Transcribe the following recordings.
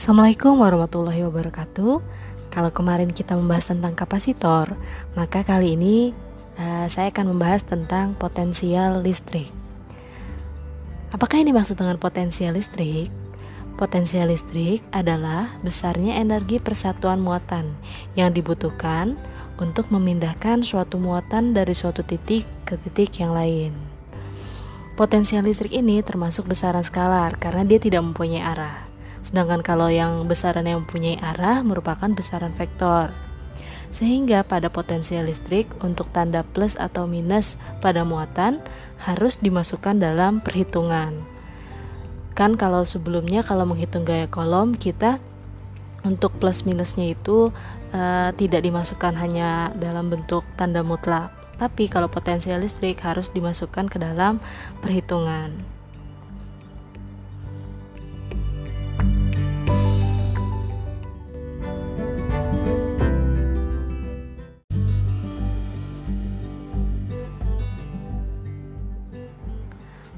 Assalamualaikum warahmatullahi wabarakatuh. Kalau kemarin kita membahas tentang kapasitor, maka kali ini uh, saya akan membahas tentang potensial listrik. Apakah ini maksud dengan potensial listrik? Potensial listrik adalah besarnya energi persatuan muatan yang dibutuhkan untuk memindahkan suatu muatan dari suatu titik ke titik yang lain. Potensial listrik ini termasuk besaran skalar karena dia tidak mempunyai arah. Sedangkan kalau yang besaran yang mempunyai arah merupakan besaran vektor. Sehingga pada potensial listrik untuk tanda plus atau minus pada muatan harus dimasukkan dalam perhitungan. Kan kalau sebelumnya kalau menghitung gaya kolom kita untuk plus minusnya itu e, tidak dimasukkan hanya dalam bentuk tanda mutlak, tapi kalau potensial listrik harus dimasukkan ke dalam perhitungan.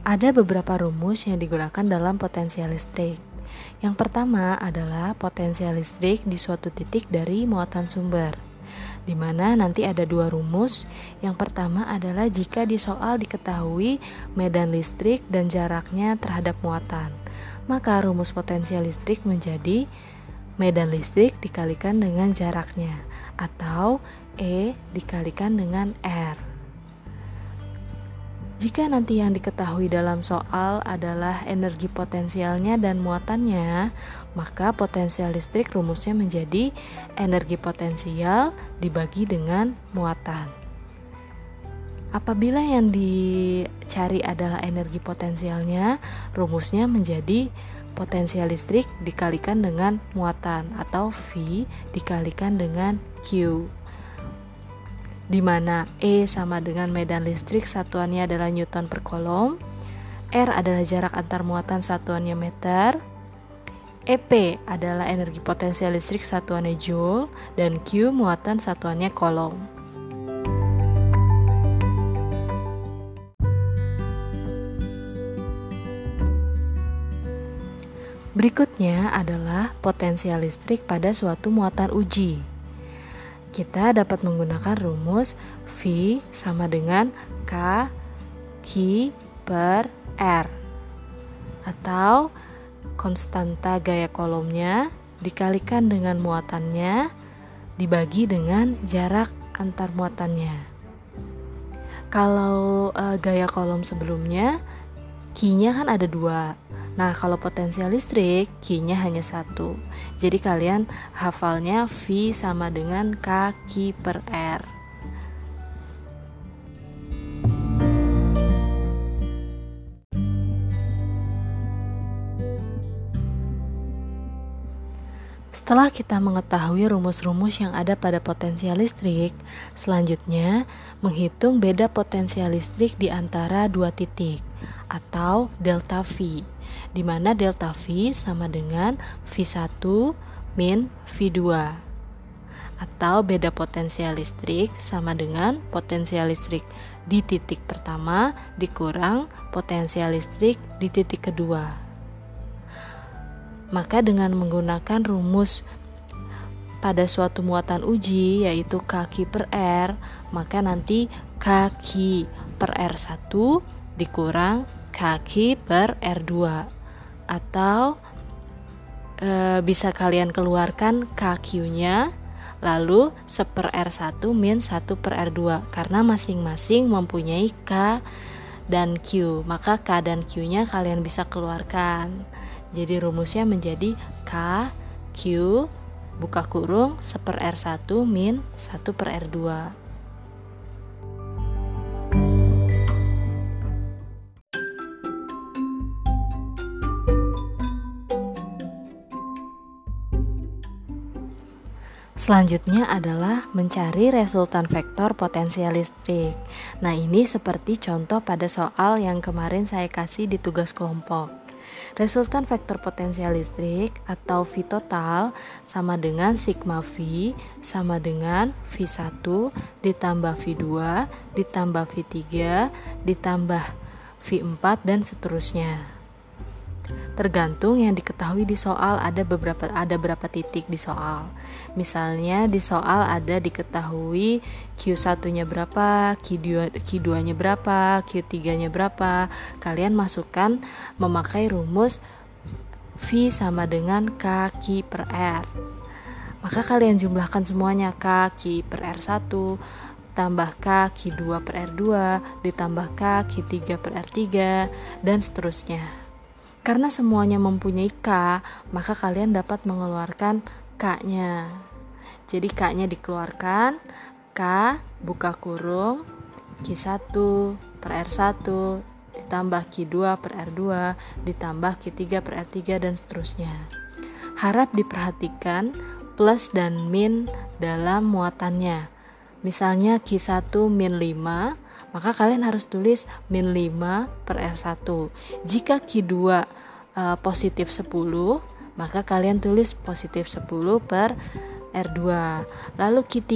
Ada beberapa rumus yang digunakan dalam potensial listrik. Yang pertama adalah potensial listrik di suatu titik dari muatan sumber. Di mana nanti ada dua rumus. Yang pertama adalah jika di soal diketahui medan listrik dan jaraknya terhadap muatan. Maka rumus potensial listrik menjadi medan listrik dikalikan dengan jaraknya atau E dikalikan dengan R. Jika nanti yang diketahui dalam soal adalah energi potensialnya dan muatannya, maka potensial listrik rumusnya menjadi energi potensial dibagi dengan muatan. Apabila yang dicari adalah energi potensialnya, rumusnya menjadi potensial listrik dikalikan dengan muatan atau V dikalikan dengan Q di mana E sama dengan medan listrik satuannya adalah Newton per kolom, R adalah jarak antar muatan satuannya meter, EP adalah energi potensial listrik satuannya joule, dan Q muatan satuannya kolom. Berikutnya adalah potensial listrik pada suatu muatan uji kita dapat menggunakan rumus V sama dengan K Q per R atau konstanta gaya kolomnya dikalikan dengan muatannya dibagi dengan jarak antar muatannya. Kalau e, gaya kolom sebelumnya, Q-nya kan ada dua, Nah, kalau potensial listrik, Q-nya hanya satu. Jadi kalian hafalnya V sama dengan K Q per R. Setelah kita mengetahui rumus-rumus yang ada pada potensial listrik, selanjutnya menghitung beda potensial listrik di antara dua titik atau delta V di mana delta V sama dengan V1 min V2 atau beda potensial listrik sama dengan potensial listrik di titik pertama dikurang potensial listrik di titik kedua. Maka dengan menggunakan rumus pada suatu muatan uji yaitu kaki per R, maka nanti kaki per R1 dikurang kaki per R2 atau e, bisa kalian keluarkan KQ-nya lalu 1 per R1 min 1 per R2 karena masing-masing mempunyai K dan Q. Maka K dan Q-nya kalian bisa keluarkan. Jadi rumusnya menjadi K Q buka kurung 1 per R1 min 1 per R2 Selanjutnya adalah mencari resultan vektor potensial listrik. Nah, ini seperti contoh pada soal yang kemarin saya kasih di tugas kelompok. Resultan vektor potensial listrik atau V total sama dengan sigma V sama dengan V1 ditambah V2 ditambah V3 ditambah V4 dan seterusnya. Tergantung yang diketahui di soal ada beberapa ada berapa titik di soal. Misalnya di soal ada diketahui Q1-nya berapa, Q2 Q2-nya berapa, Q3-nya berapa. Kalian masukkan memakai rumus V sama dengan K Q per R. Maka kalian jumlahkan semuanya K Q per R1 tambah K Q2 per R2 ditambah K Q3 per R3 dan seterusnya. Karena semuanya mempunyai K, maka kalian dapat mengeluarkan K-nya. Jadi K-nya dikeluarkan, K buka kurung Q1 per R1 ditambah Q2 per R2 ditambah Q3 per R3 dan seterusnya. Harap diperhatikan plus dan min dalam muatannya misalnya Q1 min 5 maka kalian harus tulis min 5 per R1 jika Q2 uh, eh, positif 10 maka kalian tulis positif 10 per R2 lalu Q3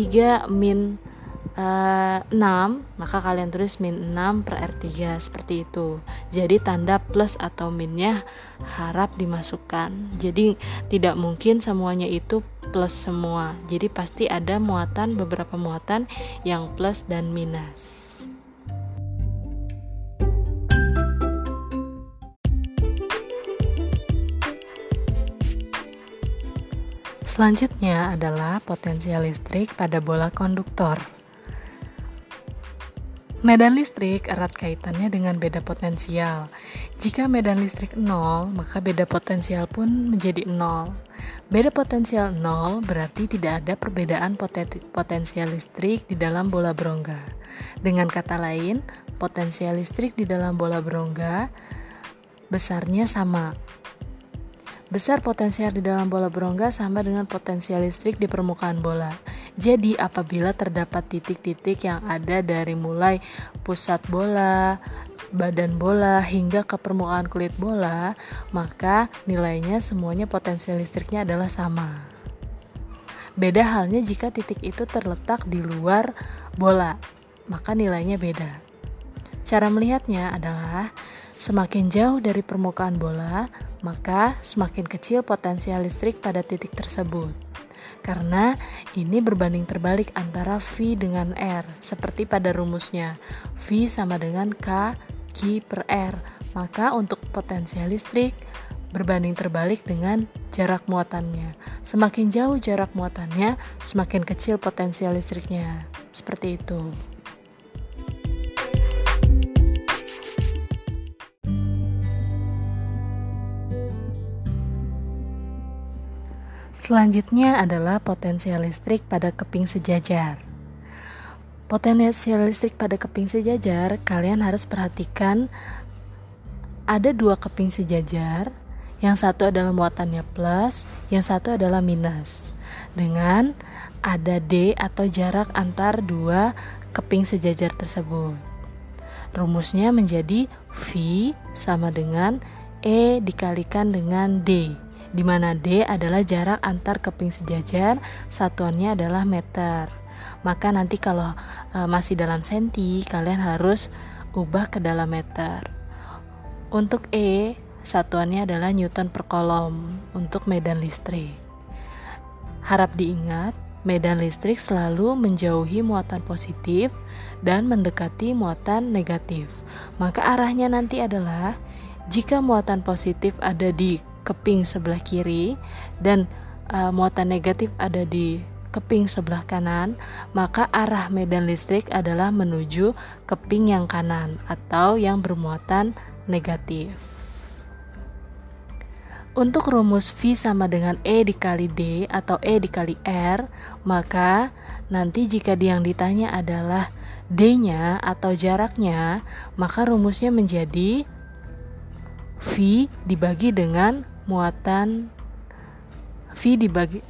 min uh, eh, 6 maka kalian tulis min 6 per R3 seperti itu. Jadi tanda plus atau minnya harap dimasukkan. Jadi tidak mungkin semuanya itu plus semua. Jadi pasti ada muatan beberapa muatan yang plus dan minus Selanjutnya adalah potensial listrik pada bola konduktor. Medan listrik erat kaitannya dengan beda potensial. Jika medan listrik 0, maka beda potensial pun menjadi 0. Beda potensial 0 berarti tidak ada perbedaan potensial listrik di dalam bola berongga. Dengan kata lain, potensial listrik di dalam bola berongga besarnya sama. Besar potensial di dalam bola berongga sama dengan potensial listrik di permukaan bola. Jadi, apabila terdapat titik-titik yang ada dari mulai pusat bola, badan bola, hingga ke permukaan kulit bola, maka nilainya semuanya potensial listriknya adalah sama. Beda halnya jika titik itu terletak di luar bola, maka nilainya beda. Cara melihatnya adalah semakin jauh dari permukaan bola, maka semakin kecil potensial listrik pada titik tersebut. Karena ini berbanding terbalik antara V dengan R, seperti pada rumusnya. V sama dengan K Q per R. Maka untuk potensial listrik berbanding terbalik dengan jarak muatannya. Semakin jauh jarak muatannya, semakin kecil potensial listriknya. Seperti itu. Selanjutnya adalah potensial listrik pada keping sejajar. Potensial listrik pada keping sejajar, kalian harus perhatikan ada dua keping sejajar, yang satu adalah muatannya plus, yang satu adalah minus. Dengan ada D atau jarak antar dua keping sejajar tersebut. Rumusnya menjadi V sama dengan E dikalikan dengan D di mana D adalah jarak antar keping sejajar, satuannya adalah meter. Maka nanti kalau e, masih dalam senti, kalian harus ubah ke dalam meter. Untuk E, satuannya adalah newton per kolom untuk medan listrik. Harap diingat, medan listrik selalu menjauhi muatan positif dan mendekati muatan negatif. Maka arahnya nanti adalah jika muatan positif ada di keping sebelah kiri dan uh, muatan negatif ada di keping sebelah kanan, maka arah medan listrik adalah menuju keping yang kanan atau yang bermuatan negatif. Untuk rumus V sama dengan E dikali D atau E dikali R, maka nanti jika yang ditanya adalah D-nya atau jaraknya, maka rumusnya menjadi V dibagi dengan muatan V dibagi